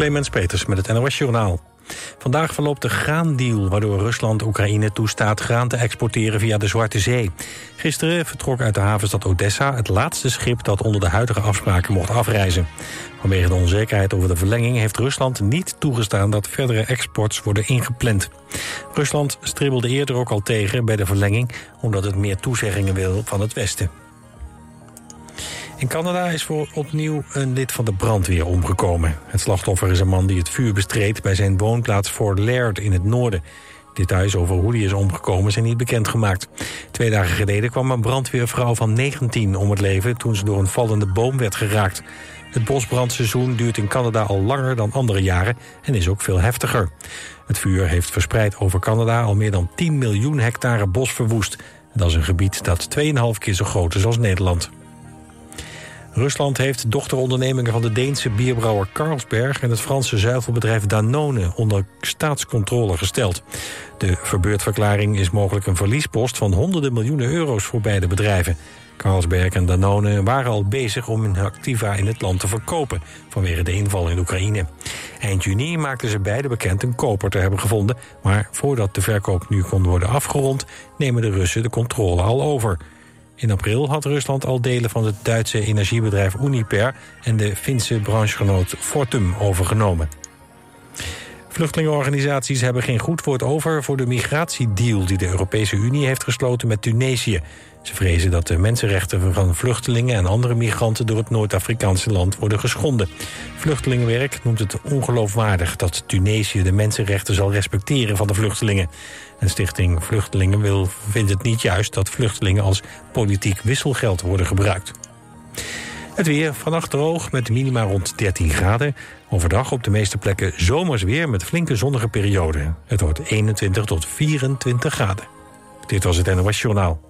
Clemens Peters met het NOS Journaal. Vandaag verloopt de graandeal waardoor Rusland Oekraïne toestaat graan te exporteren via de Zwarte Zee. Gisteren vertrok uit de havenstad Odessa het laatste schip dat onder de huidige afspraken mocht afreizen. Vanwege de onzekerheid over de verlenging heeft Rusland niet toegestaan dat verdere exports worden ingepland. Rusland stribbelde eerder ook al tegen bij de verlenging omdat het meer toezeggingen wil van het Westen. In Canada is voor opnieuw een lid van de brandweer omgekomen. Het slachtoffer is een man die het vuur bestreed bij zijn woonplaats Fort Laird in het noorden. Details over hoe hij is omgekomen zijn niet bekendgemaakt. Twee dagen geleden kwam een brandweervrouw van 19 om het leven... toen ze door een vallende boom werd geraakt. Het bosbrandseizoen duurt in Canada al langer dan andere jaren... en is ook veel heftiger. Het vuur heeft verspreid over Canada al meer dan 10 miljoen hectare bos verwoest. Dat is een gebied dat 2,5 keer zo groot is als Nederland. Rusland heeft dochterondernemingen van de Deense bierbrouwer Carlsberg... en het Franse zuivelbedrijf Danone onder staatscontrole gesteld. De verbeurdverklaring is mogelijk een verliespost van honderden miljoenen euro's voor beide bedrijven. Carlsberg en Danone waren al bezig om hun activa in het land te verkopen... vanwege de inval in Oekraïne. Eind juni maakten ze beide bekend een koper te hebben gevonden... maar voordat de verkoop nu kon worden afgerond... nemen de Russen de controle al over... In april had Rusland al delen van het Duitse energiebedrijf Uniper... en de Finse branchegenoot Fortum overgenomen. Vluchtelingenorganisaties hebben geen goed woord over... voor de migratiedeal die de Europese Unie heeft gesloten met Tunesië. Ze vrezen dat de mensenrechten van vluchtelingen en andere migranten... door het Noord-Afrikaanse land worden geschonden. Vluchtelingenwerk noemt het ongeloofwaardig dat Tunesië de mensenrechten zal respecteren van de vluchtelingen. En Stichting Vluchtelingen wil, vindt het niet juist dat vluchtelingen als politiek wisselgeld worden gebruikt. Het weer vannacht droog met minima rond 13 graden. Overdag op de meeste plekken zomers weer met flinke zonnige perioden. Het wordt 21 tot 24 graden. Dit was het NOS Journaal.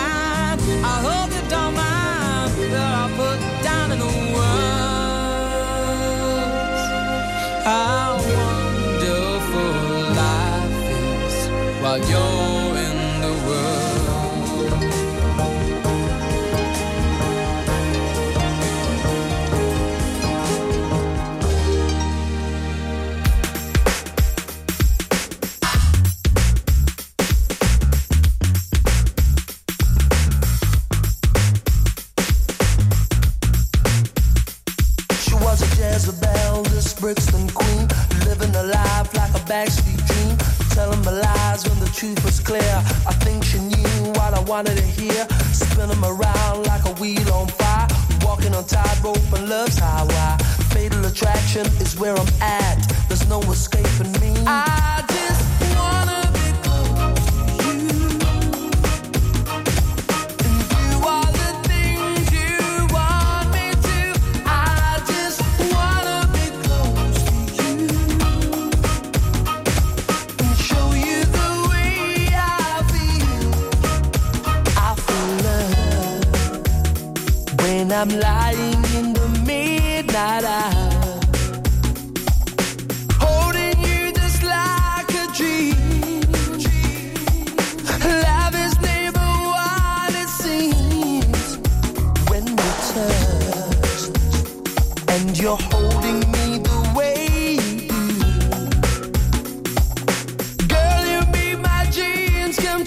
adiós.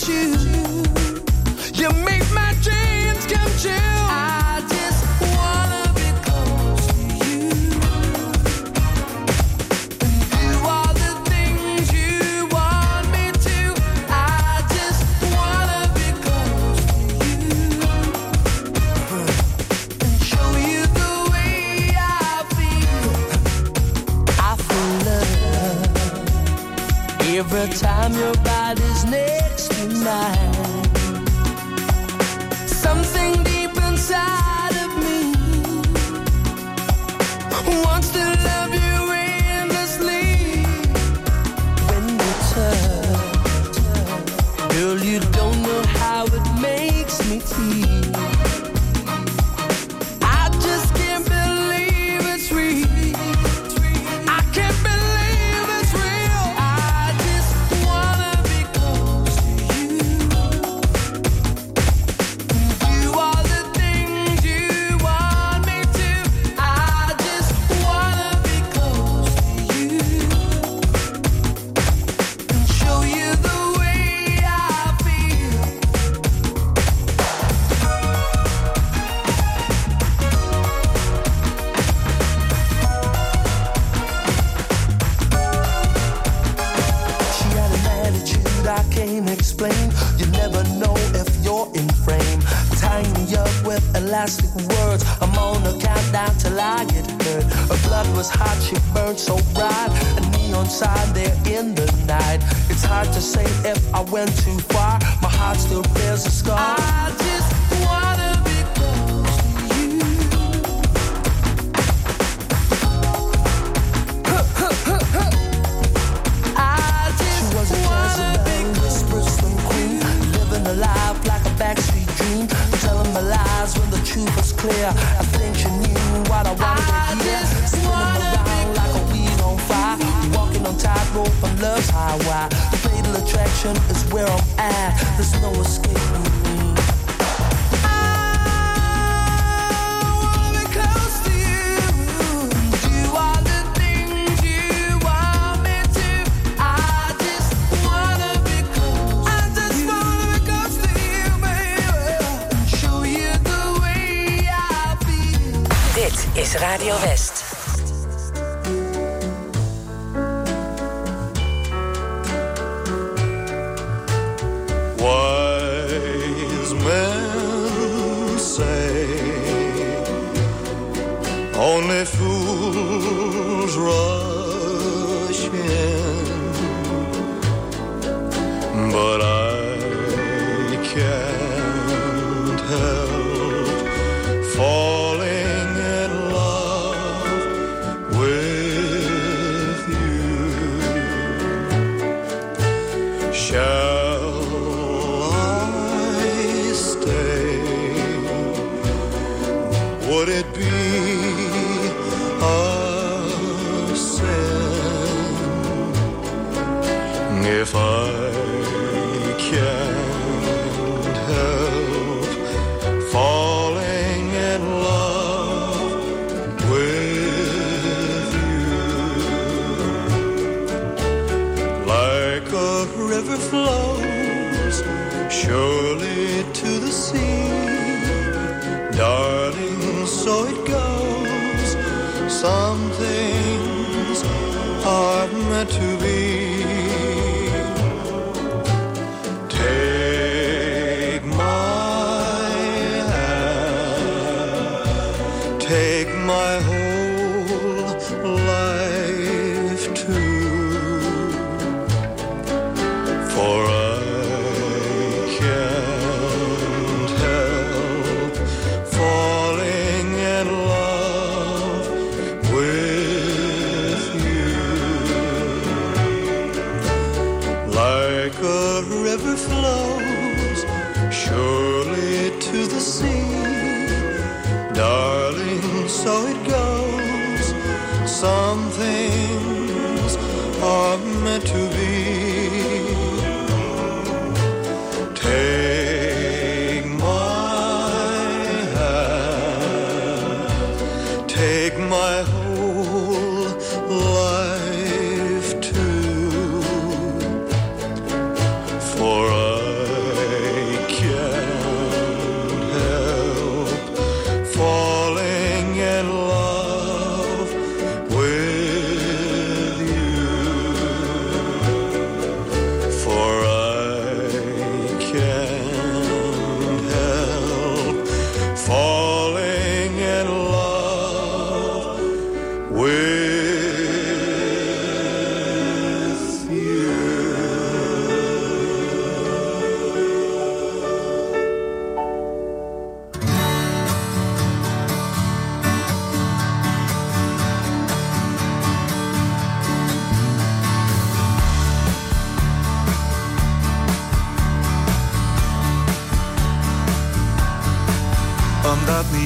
choose a river flows surely to the sea, darling, so it goes. Some things are meant to be.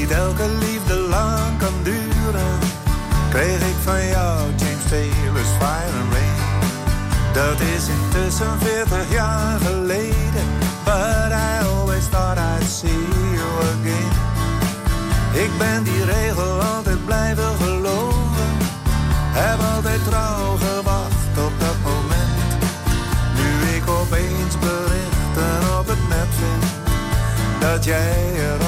Niet elke liefde lang kan duren, kreeg ik van jou James Taylor's Fire and Rain. Dat is intussen 40 jaar geleden, but I always thought I'd see you again. Ik ben die regel altijd blijven geloven, heb altijd trouw gewacht op dat moment. Nu ik opeens berichten op het net vind dat jij er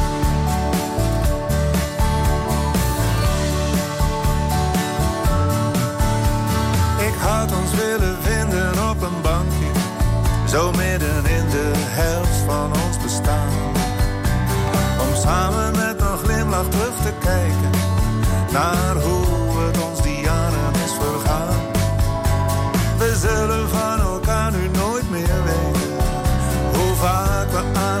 Had ons willen vinden op een bankje, zo midden in de helft van ons bestaan. Om samen met een glimlach terug te kijken naar hoe het ons die jaren is vergaan. We zullen van elkaar nu nooit meer weten hoe vaak we aan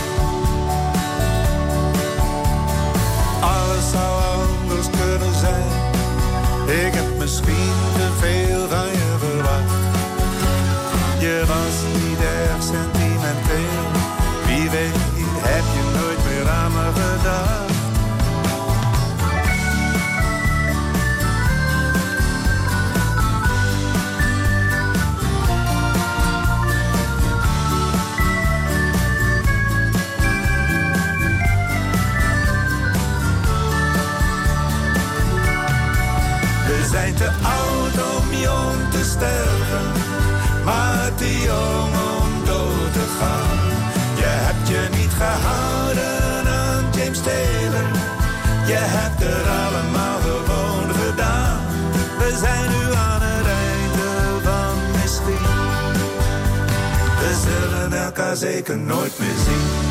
speak the face. Maar te jong om dood te gaan. Je hebt je niet gehouden aan James Taylor, je hebt het allemaal gewoon gedaan. We zijn nu aan het einde van misschien. We zullen elkaar zeker nooit meer zien.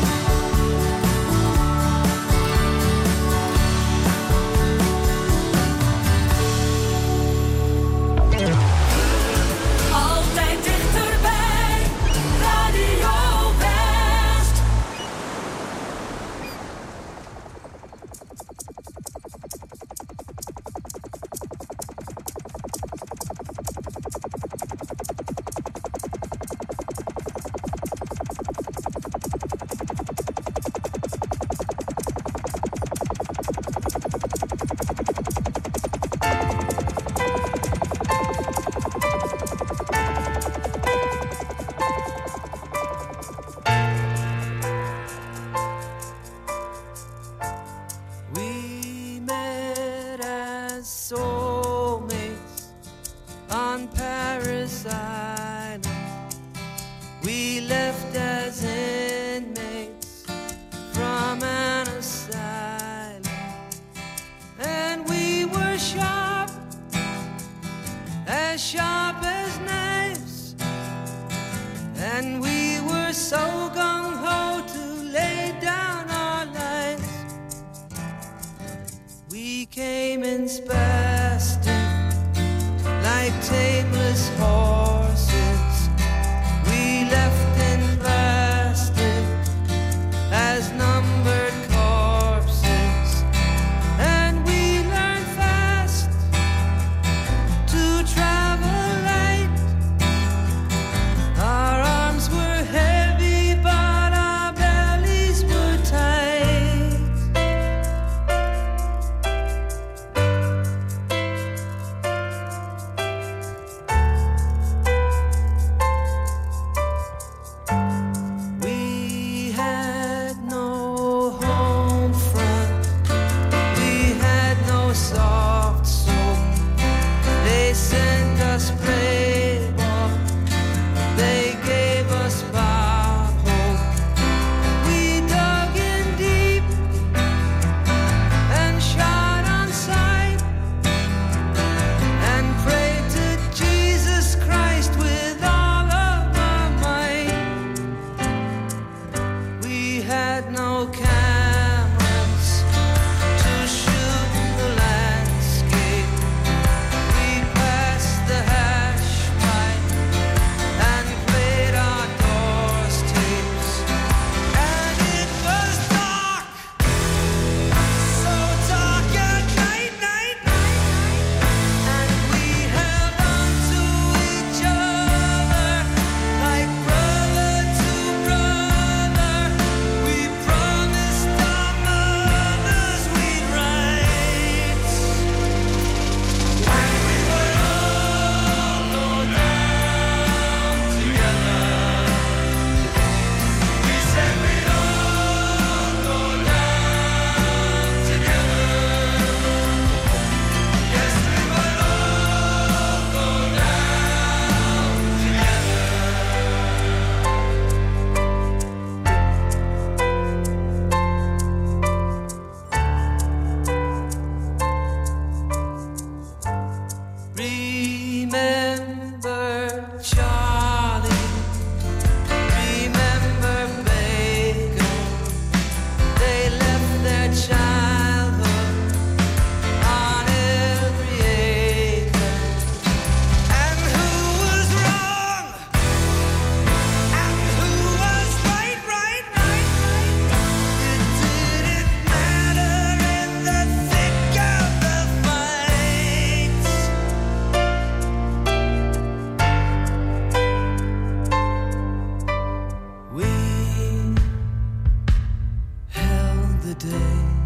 day.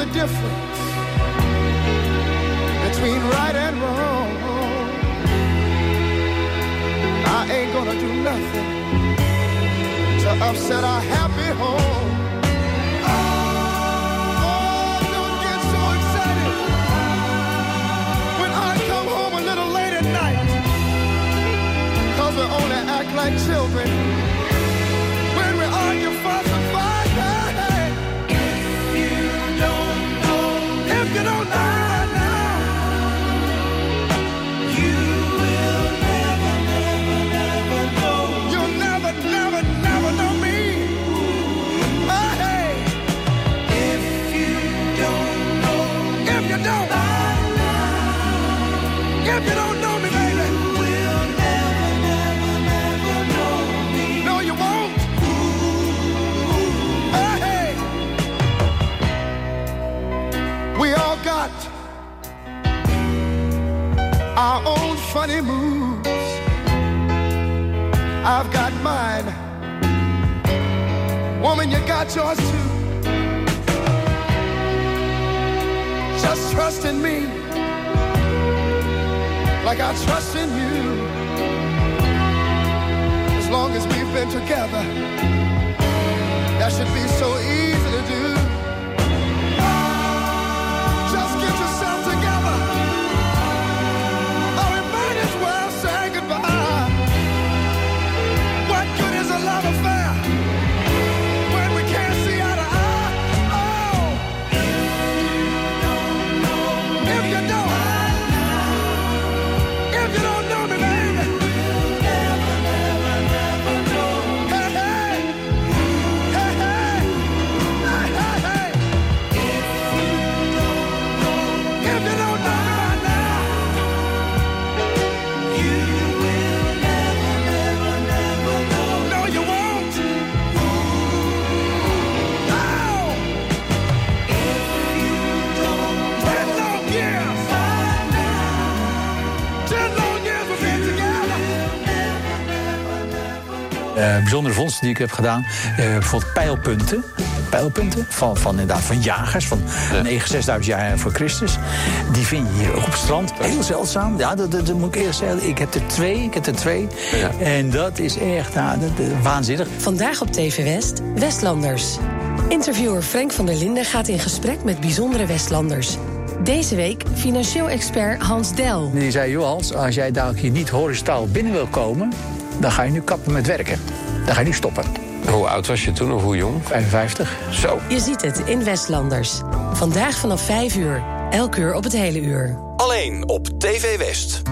The difference between right and wrong. I ain't gonna do nothing to upset our happy home. Oh, don't get so excited when I come home a little late at night. Cause we only act like children our own funny moves. I've got mine. Woman, you got yours too. Just trust in me like I trust in you. As long as we've been together, that should be so easy to do. Bijzondere vondsten die ik heb gedaan. Eh, bijvoorbeeld pijlpunten. Pijlpunten van, van, inderdaad, van jagers van 9, 6000 jaar voor Christus. Die vind je hier ook op het strand. Heel zeldzaam. Ja, dat, dat, dat moet ik eerst zeggen. Ik heb er twee. Ik heb er twee. En dat is echt nou, dat, dat- waanzinnig. Vandaag op TV West, Westlanders. Interviewer Frank van der Linden gaat in gesprek met bijzondere Westlanders. Deze week financieel expert Hans Del. Die zei, joh Hans, als jij dadelijk hier niet horizontaal binnen wil komen... dan ga je nu kappen met werken. Dan ga je nu stoppen. Hoe oud was je toen of hoe jong? 55. Zo. Je ziet het in Westlanders. Vandaag vanaf 5 uur. Elk uur op het hele uur. Alleen op TV West.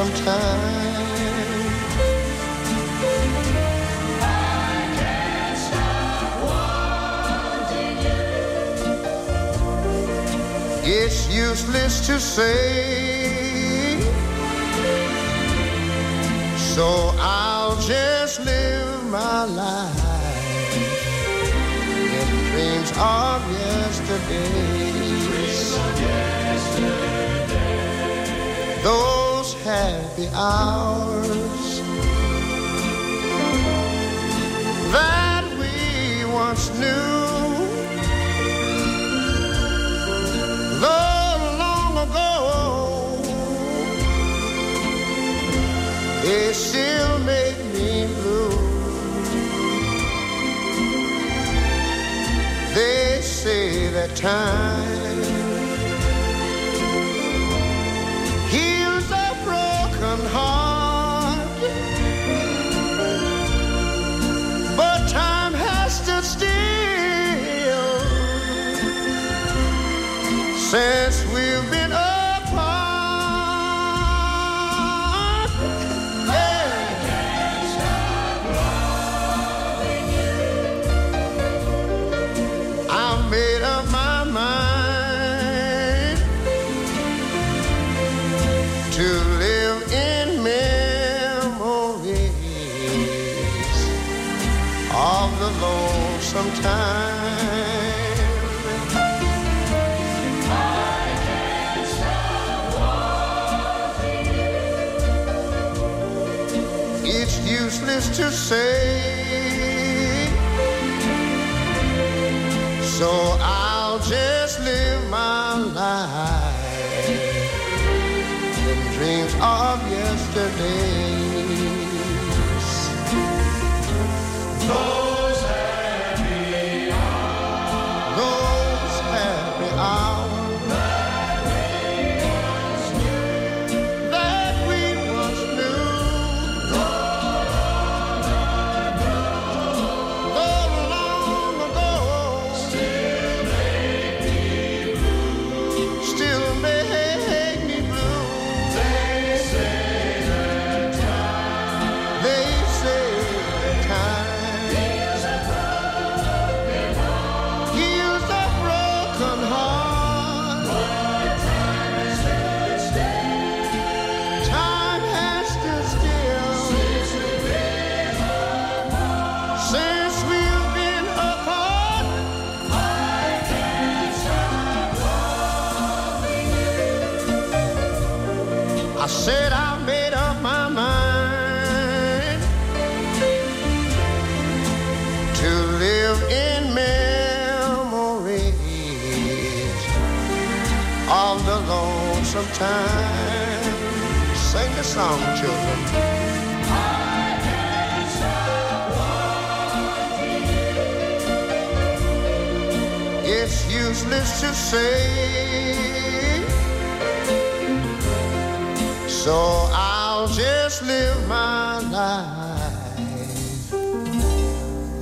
Sometime. It's useless to say, so I'll just live my life in dreams of yesterdays. Those happy hours that we once knew. Though long ago, they still make me blue. They say that time useless to say. So I'll just live my life in dreams of yesterdays. Song, children. It's useless to say. So I'll just live my life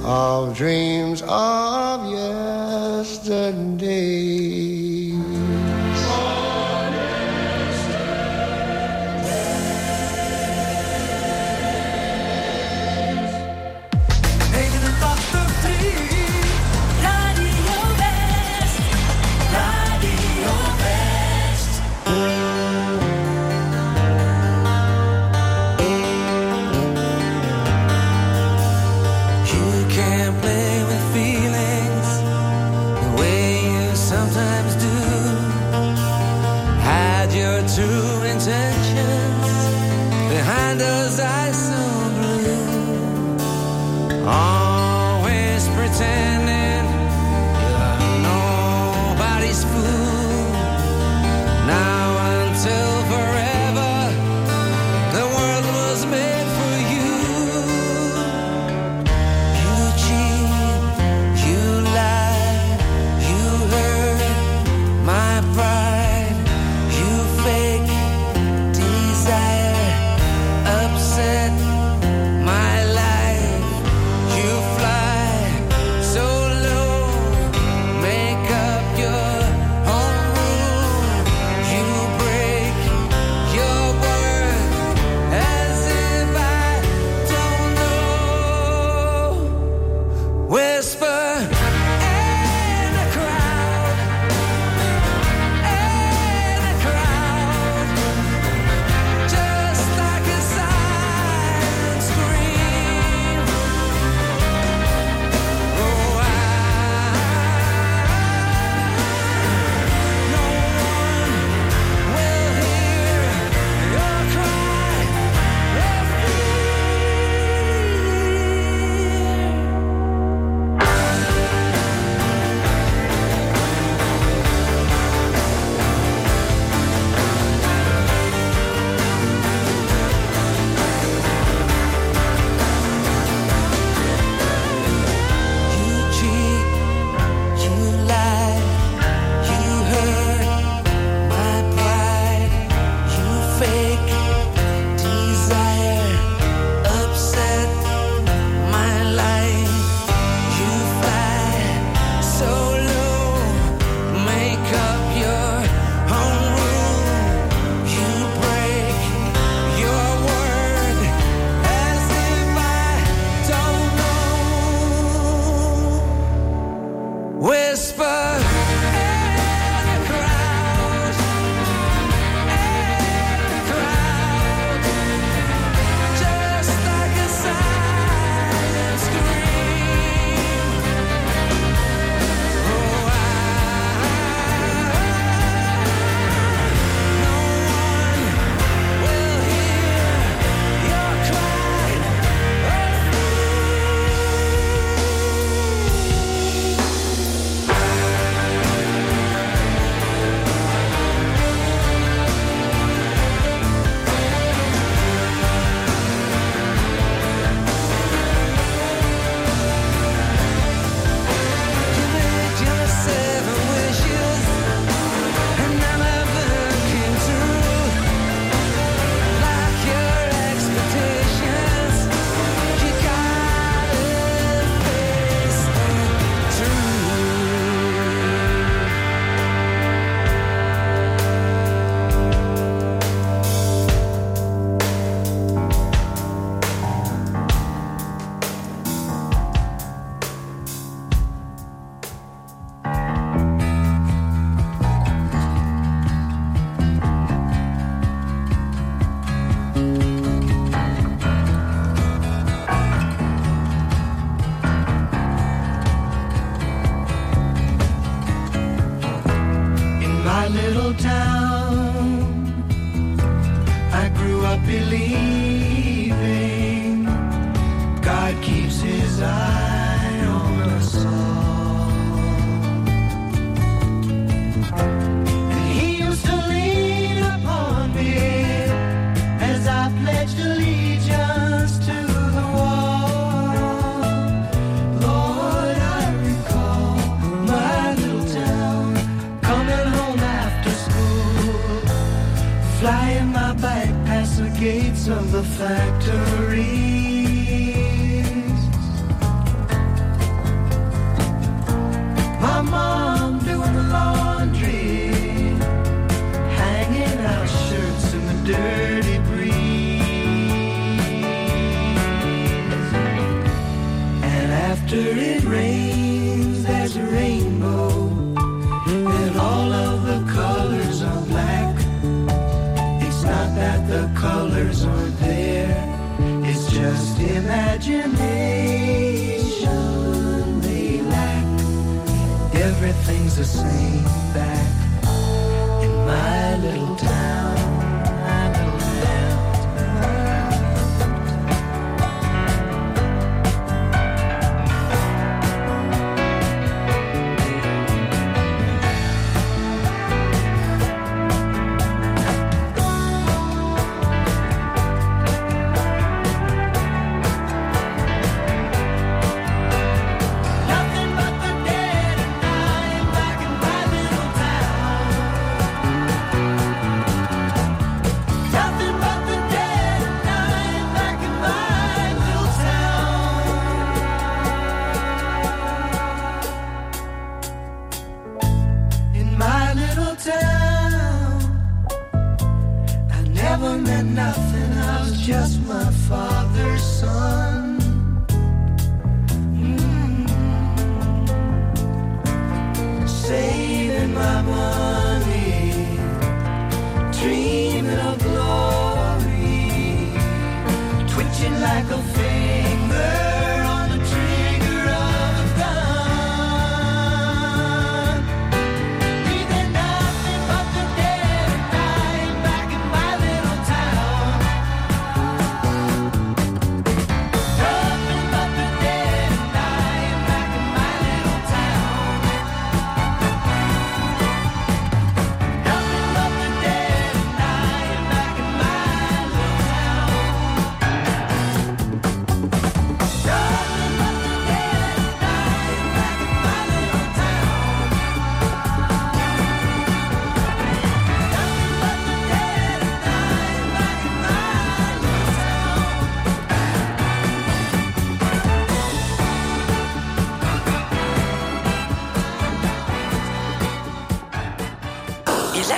of dreams of yesterday.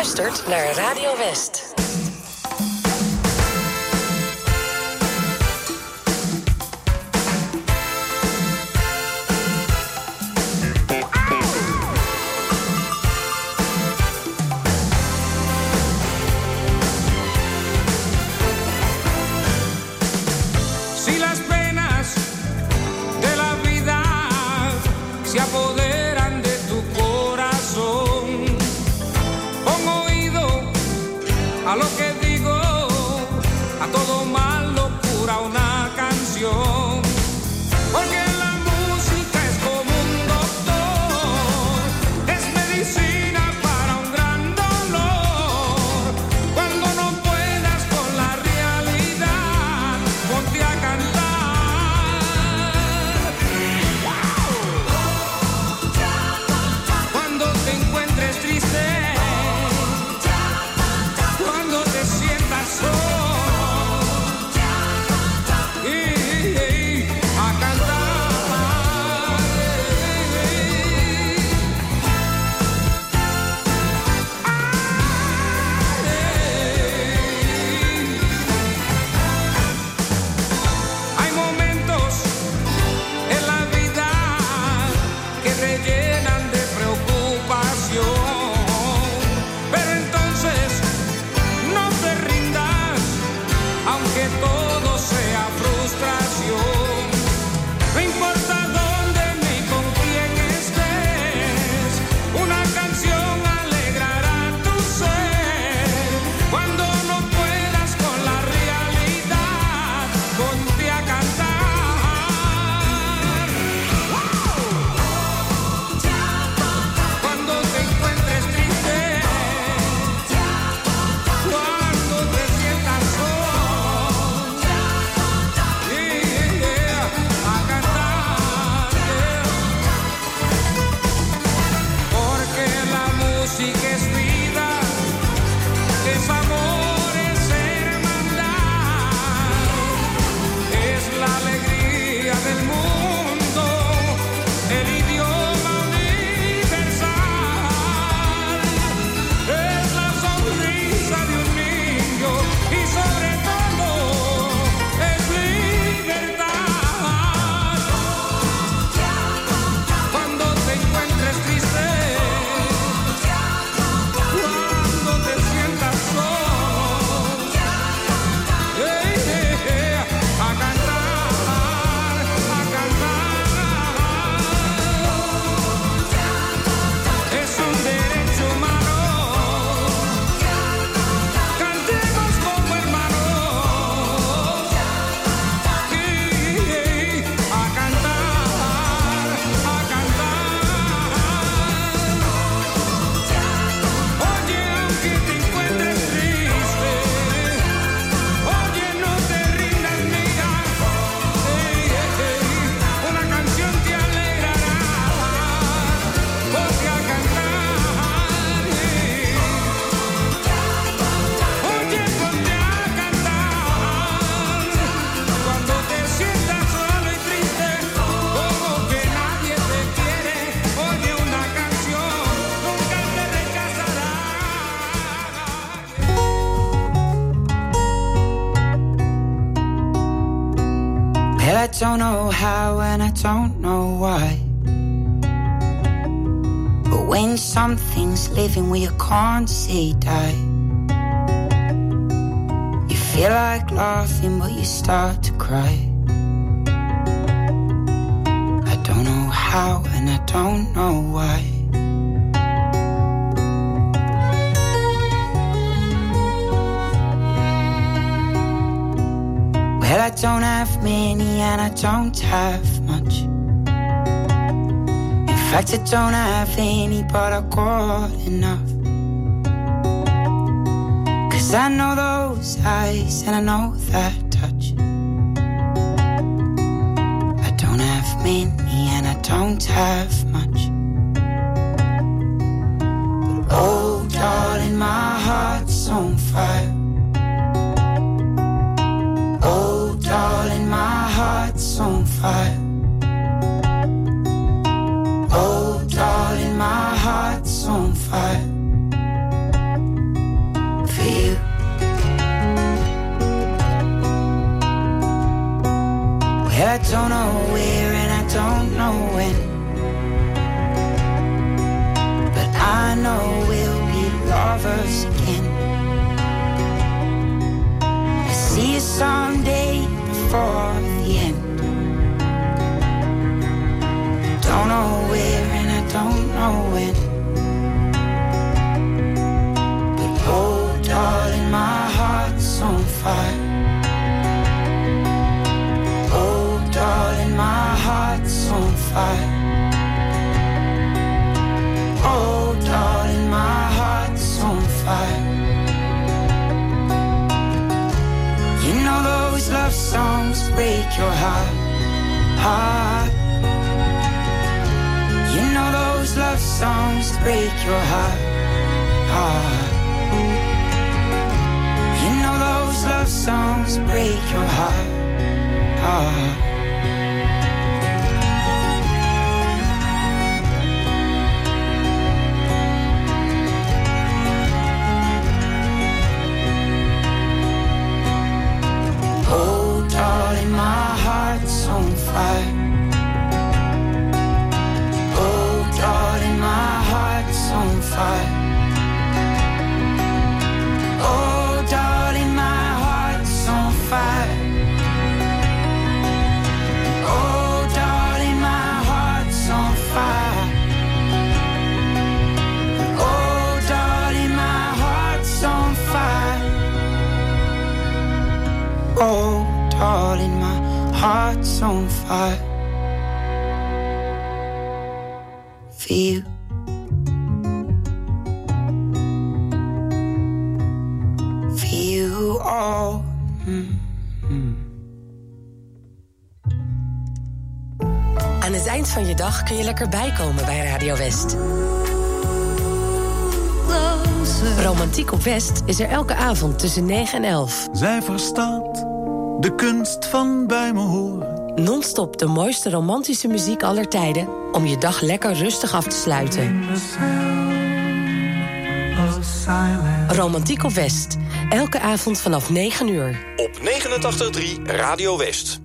Luistert naar Radio West. Don't know how and I don't know why. But when something's living where you can't say die, you feel like laughing, but you start to cry. I don't know how and I don't know why. Well, I don't have many and I don't have much. In fact, I don't have any, but I got enough. Cause I know those eyes and I know that touch. I don't have many and I don't have on. Oh, darling, my heart's on fire. Oh, darling, my heart's on fire. You know those love songs break your heart, heart. You know those love songs break your heart, heart. Songs break your heart, heart. Oh, darling, my heart's on fire. Heart's on fire. For you. For you all. Aan het eind van je dag kun je lekker bijkomen bij Radio West. Romantiek op West is er elke avond tussen 9 en 11. Zij verstaat de kunst van bij me horen. Non-stop de mooiste romantische muziek aller tijden... om je dag lekker rustig af te sluiten. Romantiek op West. Elke avond vanaf 9 uur. Op 89.3 Radio West.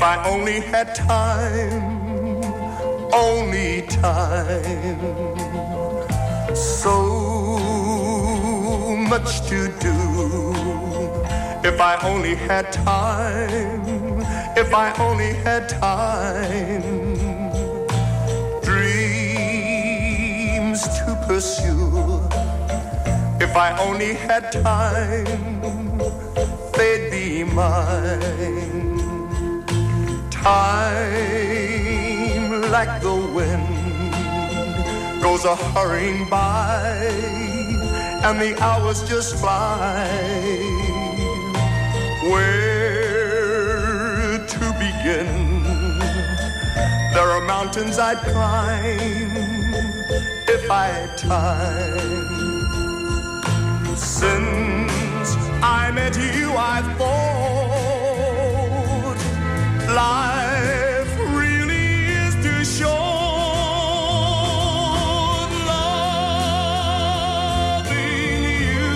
If I only had time, only time. So much to do. If I only had time, if I only had time. Dreams to pursue. If I only had time, they'd be mine. Time, like the wind, goes a hurrying by, and the hours just fly. Where to begin? There are mountains I'd climb if I had time. Since I met you, I've fallen life really is too short. Loving you,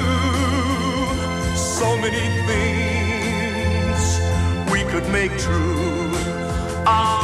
so many things we could make true. Our